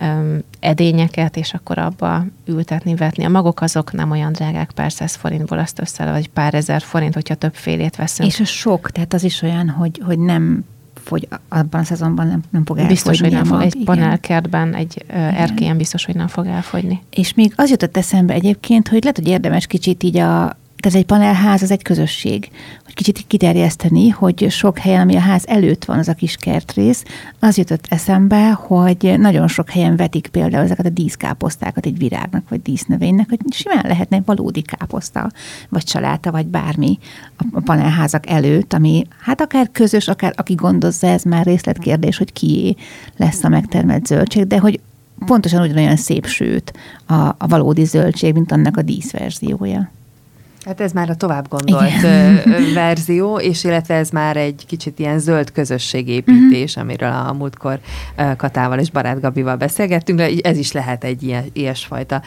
um, edényeket, és akkor abba ültetni, vetni. A magok azok nem olyan drágák, pár száz forintból azt össze, vagy pár ezer forint, hogyha több félét veszünk. És a sok, tehát az is olyan, hogy, hogy nem fogy, abban a szezonban nem, nem fog elfogyni. Biztos, hogy nem fog. Egy panelkertben, egy erkélyen biztos, hogy nem fog elfogyni. És még az jutott eszembe egyébként, hogy lehet, hogy érdemes kicsit így a tehát egy panelház az egy közösség. Hogy kicsit kiterjeszteni, hogy sok helyen, ami a ház előtt van, az a kis kertrész, az jutott eszembe, hogy nagyon sok helyen vetik például ezeket a díszkáposztákat egy virágnak, vagy dísznövénynek, hogy simán lehetne valódi káposzta, vagy csaláta, vagy bármi a panelházak előtt, ami hát akár közös, akár aki gondozza, ez már részletkérdés, hogy kié lesz a megtermelt zöldség, de hogy pontosan ugyanolyan szép sőt a, a valódi zöldség, mint annak a díszverziója. Hát ez már a tovább gondolt Igen. verzió, és illetve ez már egy kicsit ilyen zöld közösségépítés, uh-huh. amiről a múltkor Katával és Barát Gabival beszélgettünk, ez is lehet egy ilyen, ilyesfajta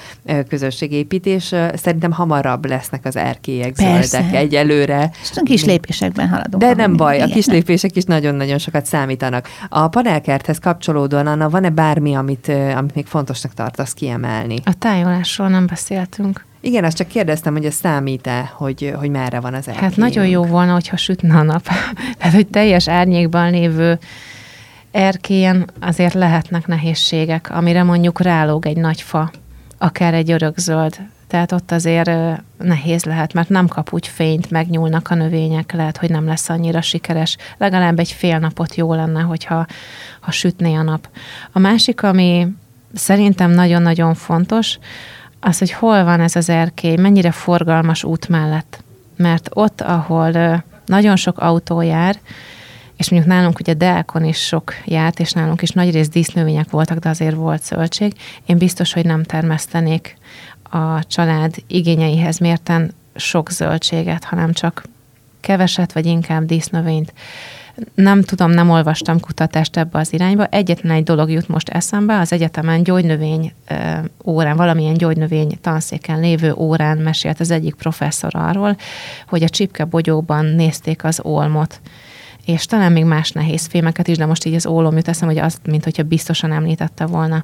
közösségépítés. Szerintem hamarabb lesznek az erkélyek Persze. zöldek egyelőre. És a kis lépésekben haladunk. De nem baj, igen. a kis lépések is nagyon-nagyon sokat számítanak. A panelkerthez kapcsolódóan, Anna, van-e bármi, amit, amit még fontosnak tartasz kiemelni? A tájolásról nem beszéltünk. Igen, azt csak kérdeztem, hogy ez számít-e, hogy, hogy merre van az erkélyünk. Hát nagyon jó volna, hogyha sütne a nap. Tehát, hogy teljes árnyékban lévő erkélyen azért lehetnek nehézségek, amire mondjuk rálóg egy nagy fa, akár egy örökzöld. Tehát ott azért nehéz lehet, mert nem kap úgy fényt, megnyúlnak a növények, lehet, hogy nem lesz annyira sikeres. Legalább egy fél napot jó lenne, hogyha ha sütné a nap. A másik, ami szerintem nagyon-nagyon fontos, az, hogy hol van ez az erkély, mennyire forgalmas út mellett. mert ott, ahol nagyon sok autó jár, és mondjuk nálunk ugye Delkon is sok járt, és nálunk is nagy rész dísznövények voltak, de azért volt zöldség. Én biztos, hogy nem termesztenék a család igényeihez mérten sok zöldséget, hanem csak keveset, vagy inkább dísznövényt. Nem tudom, nem olvastam kutatást ebbe az irányba. Egyetlen egy dolog jut most eszembe, az egyetemen gyógynövény órán, valamilyen gyógynövény tanszéken lévő órán mesélt az egyik professzor arról, hogy a csipke bogyóban nézték az olmot és talán még más nehéz fémeket is, de most így az ólom jut eszem, hogy azt, mint hogyha biztosan említette volna.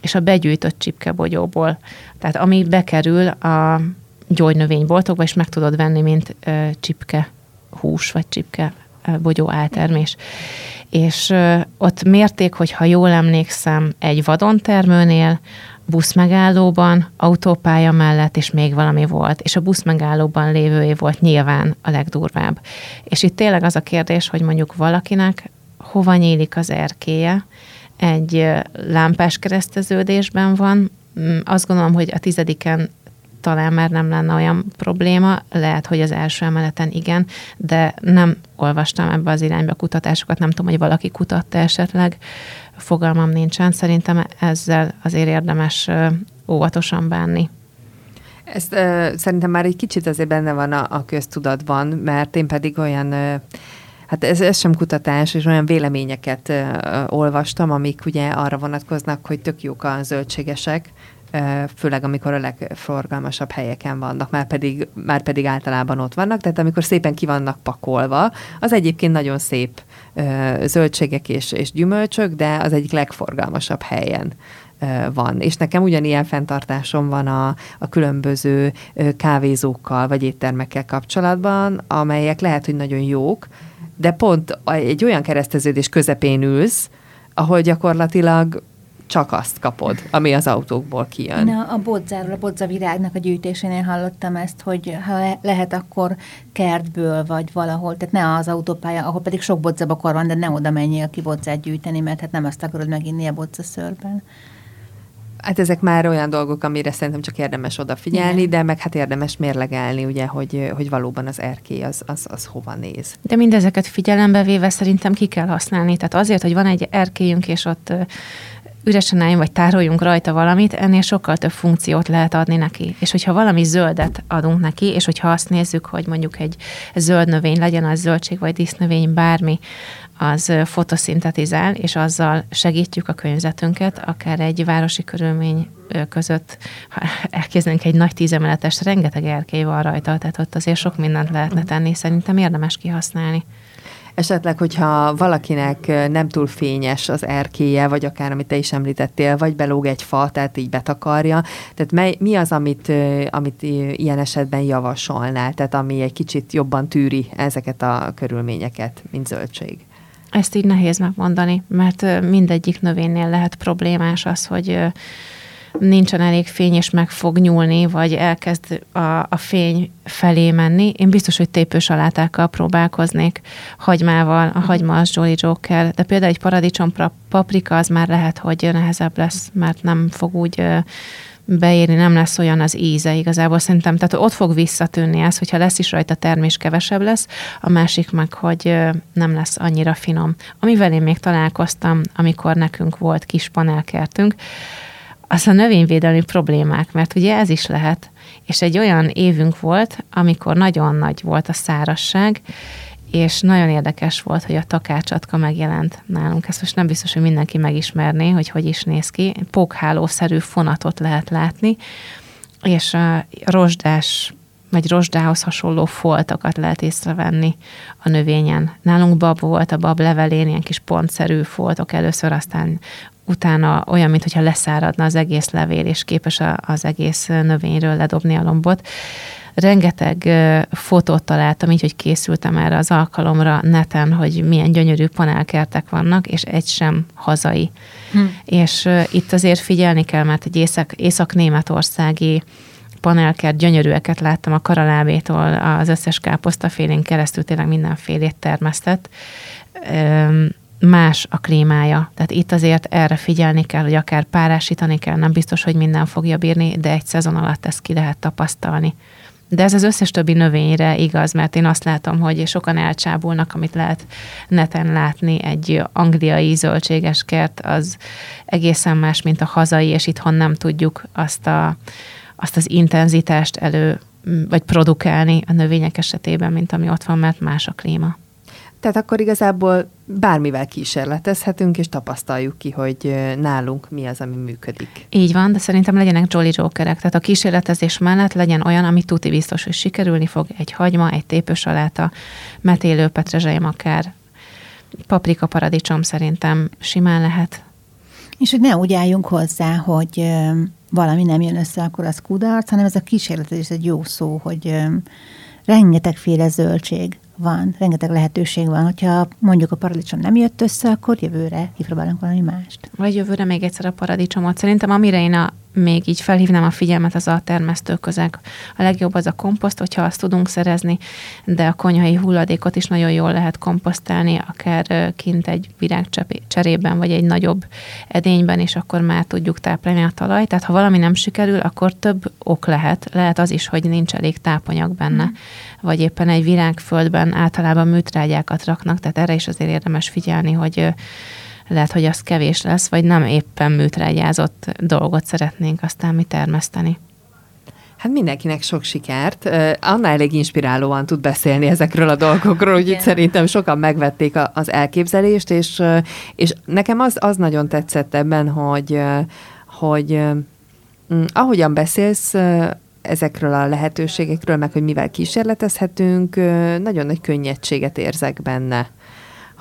És a begyűjtött csipkebogyóból. Tehát ami bekerül a gyógynövényboltokba, és meg tudod venni, mint ö, csipke hús, vagy csipke bogyó áltermés. És ott mérték, hogy ha jól emlékszem, egy vadontermőnél, buszmegállóban, autópálya mellett, és még valami volt. És a buszmegállóban lévőé volt nyilván a legdurvább. És itt tényleg az a kérdés, hogy mondjuk valakinek hova nyílik az erkéje, egy lámpás kereszteződésben van, mm, azt gondolom, hogy a tizediken talán már nem lenne olyan probléma, lehet, hogy az első emeleten igen, de nem olvastam ebbe az irányba kutatásokat, nem tudom, hogy valaki kutatta esetleg, fogalmam nincsen. Szerintem ezzel azért érdemes óvatosan bánni. Ezt uh, szerintem már egy kicsit azért benne van a, a köztudatban, mert én pedig olyan uh, Hát ez, ez sem kutatás, és olyan véleményeket uh, olvastam, amik ugye arra vonatkoznak, hogy tök jók a zöldségesek, főleg amikor a legforgalmasabb helyeken vannak, már pedig, már pedig általában ott vannak, tehát amikor szépen ki vannak pakolva, az egyébként nagyon szép zöldségek és, és gyümölcsök, de az egyik legforgalmasabb helyen van. És nekem ugyanilyen fenntartásom van a, a különböző kávézókkal vagy éttermekkel kapcsolatban, amelyek lehet, hogy nagyon jók, de pont egy olyan kereszteződés közepén ülsz, ahol gyakorlatilag csak azt kapod, ami az autókból kijön. Na, a bodzáról, a bodzavirágnak a gyűjtésénél hallottam ezt, hogy ha lehet, akkor kertből vagy valahol, tehát ne az autópálya, ahol pedig sok bodzabakor van, de ne oda menjél ki bodzát gyűjteni, mert hát nem azt akarod meginni a bodzaszörben. Hát ezek már olyan dolgok, amire szerintem csak érdemes odafigyelni, Igen. de meg hát érdemes mérlegelni, ugye, hogy, hogy valóban az erkély az, az, az hova néz. De mindezeket figyelembe véve szerintem ki kell használni. Tehát azért, hogy van egy erkélyünk, és ott üresen álljon, vagy tároljunk rajta valamit, ennél sokkal több funkciót lehet adni neki. És hogyha valami zöldet adunk neki, és hogyha azt nézzük, hogy mondjuk egy zöld növény, legyen az zöldség vagy dísznövény, bármi, az fotoszintetizál, és azzal segítjük a környezetünket, akár egy városi körülmény között, elkezdenénk egy nagy tízemeletes, rengeteg erkély van rajta, tehát ott azért sok mindent lehetne tenni, szerintem érdemes kihasználni. Esetleg, hogyha valakinek nem túl fényes az erkéje, vagy akár amit te is említettél, vagy belóg egy fa, tehát így betakarja, tehát mely, mi az, amit, amit ilyen esetben javasolnál, tehát ami egy kicsit jobban tűri ezeket a körülményeket, mint zöldség? Ezt így nehéz megmondani, mert mindegyik növénynél lehet problémás az, hogy nincsen elég fény, és meg fog nyúlni, vagy elkezd a, a fény felé menni. Én biztos, hogy tépős alátákkal próbálkoznék, hagymával, a hagyma az Jolly Joker, de például egy paradicsom paprika az már lehet, hogy nehezebb lesz, mert nem fog úgy beérni, nem lesz olyan az íze igazából szerintem. Tehát ott fog visszatűnni ez, hogyha lesz is rajta termés, kevesebb lesz, a másik meg, hogy nem lesz annyira finom. Amivel én még találkoztam, amikor nekünk volt kis panelkertünk, az a növényvédelmi problémák, mert ugye ez is lehet. És egy olyan évünk volt, amikor nagyon nagy volt a szárasság, és nagyon érdekes volt, hogy a takácsatka megjelent nálunk. Ezt most nem biztos, hogy mindenki megismerné, hogy hogy is néz ki. Pókhálószerű fonatot lehet látni, és a rozsdás vagy rozsdához hasonló foltokat lehet észrevenni a növényen. Nálunk bab volt, a bab levelén ilyen kis pontszerű foltok először, aztán utána olyan, mintha leszáradna az egész levél, és képes az egész növényről ledobni a lombot. Rengeteg fotót találtam, így, hogy készültem erre az alkalomra neten, hogy milyen gyönyörű panelkertek vannak, és egy sem hazai. Hm. És itt azért figyelni kell, mert egy észak, észak-németországi panelkert, gyönyörűeket láttam a karalábétól az összes káposztafélén keresztül, tényleg mindenfélét termesztett más a klímája. Tehát itt azért erre figyelni kell, hogy akár párásítani kell, nem biztos, hogy minden fogja bírni, de egy szezon alatt ezt ki lehet tapasztalni. De ez az összes többi növényre igaz, mert én azt látom, hogy sokan elcsábulnak, amit lehet neten látni, egy angliai zöldséges kert, az egészen más, mint a hazai, és itthon nem tudjuk azt, a, azt az intenzitást elő, vagy produkálni a növények esetében, mint ami ott van, mert más a klíma. Tehát akkor igazából bármivel kísérletezhetünk, és tapasztaljuk ki, hogy nálunk mi az, ami működik. Így van, de szerintem legyenek Jolly Jokerek. Tehát a kísérletezés mellett legyen olyan, ami tuti biztos, hogy sikerülni fog. Egy hagyma, egy tépősaláta, metélő petrezselyem akár, paprika paradicsom szerintem simán lehet. És hogy ne úgy álljunk hozzá, hogy valami nem jön össze, akkor az kudarc, hanem ez a kísérletezés egy jó szó, hogy rengetegféle zöldség van, rengeteg lehetőség van. Hogyha mondjuk a paradicsom nem jött össze, akkor jövőre kipróbálunk valami mást. Vagy jövőre még egyszer a paradicsomot. Szerintem amire én a még így felhívnám a figyelmet, az a termesztőközeg. A legjobb az a komposzt, hogyha azt tudunk szerezni, de a konyhai hulladékot is nagyon jól lehet komposztálni, akár kint egy virágcserében, vagy egy nagyobb edényben, és akkor már tudjuk táplálni a talajt. Tehát ha valami nem sikerül, akkor több ok lehet. Lehet az is, hogy nincs elég tápanyag benne, mm. vagy éppen egy virágföldben általában műtrágyákat raknak, tehát erre is azért érdemes figyelni, hogy lehet, hogy az kevés lesz, vagy nem éppen műtrágyázott dolgot szeretnénk aztán mi termeszteni. Hát mindenkinek sok sikert. Anna elég inspirálóan tud beszélni ezekről a dolgokról, úgyhogy szerintem sokan megvették az elképzelést, és, és nekem az, az nagyon tetszett ebben, hogy, hogy mm, ahogyan beszélsz, ezekről a lehetőségekről, meg hogy mivel kísérletezhetünk, nagyon nagy könnyedséget érzek benne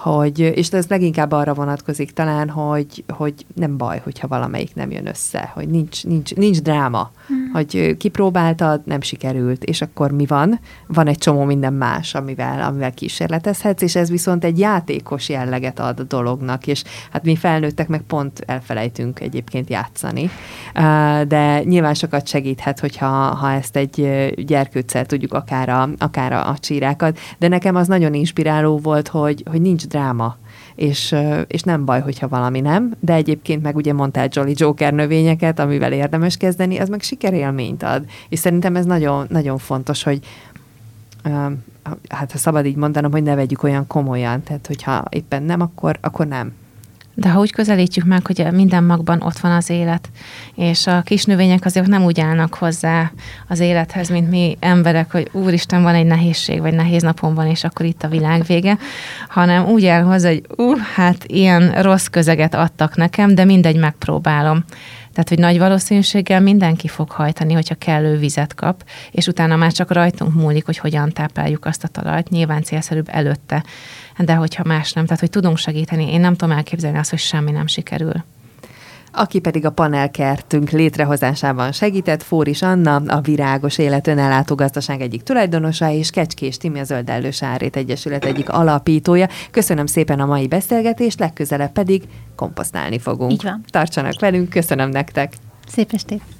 hogy, és ez leginkább arra vonatkozik talán, hogy, hogy nem baj, hogyha valamelyik nem jön össze, hogy nincs, nincs, nincs dráma, hmm. hogy kipróbáltad, nem sikerült, és akkor mi van? Van egy csomó minden más, amivel, amivel kísérletezhetsz, és ez viszont egy játékos jelleget ad a dolognak, és hát mi felnőttek meg pont elfelejtünk egyébként játszani, de nyilván sokat segíthet, hogyha ha ezt egy gyerkőccel tudjuk akár a, akár a, a csírákat, de nekem az nagyon inspiráló volt, hogy, hogy nincs dráma, és, és nem baj, hogyha valami nem, de egyébként meg ugye mondtál Jolly Joker növényeket, amivel érdemes kezdeni, az meg sikerélményt ad. És szerintem ez nagyon, nagyon fontos, hogy hát ha szabad így mondanom, hogy ne vegyük olyan komolyan, tehát hogyha éppen nem, akkor, akkor nem. De ha úgy közelítjük meg, hogy minden magban ott van az élet, és a kis növények azért nem úgy állnak hozzá az élethez, mint mi emberek, hogy úristen, van egy nehézség, vagy nehéz napon van, és akkor itt a világ vége, hanem úgy áll hozzá, hogy uh, hát ilyen rossz közeget adtak nekem, de mindegy, megpróbálom. Tehát, hogy nagy valószínűséggel mindenki fog hajtani, hogyha kellő vizet kap, és utána már csak rajtunk múlik, hogy hogyan tápláljuk azt a talajt. Nyilván célszerűbb előtte, de hogyha más nem. Tehát, hogy tudunk segíteni. Én nem tudom elképzelni azt, hogy semmi nem sikerül aki pedig a panelkertünk létrehozásában segített, Fóris Anna, a Virágos Élet Önellátó Gazdaság egyik tulajdonosa, és Kecskés Timi, a Zöld Árét Egyesület egyik alapítója. Köszönöm szépen a mai beszélgetést, legközelebb pedig komposztálni fogunk. Így van. Tartsanak velünk, köszönöm nektek. Szép estét!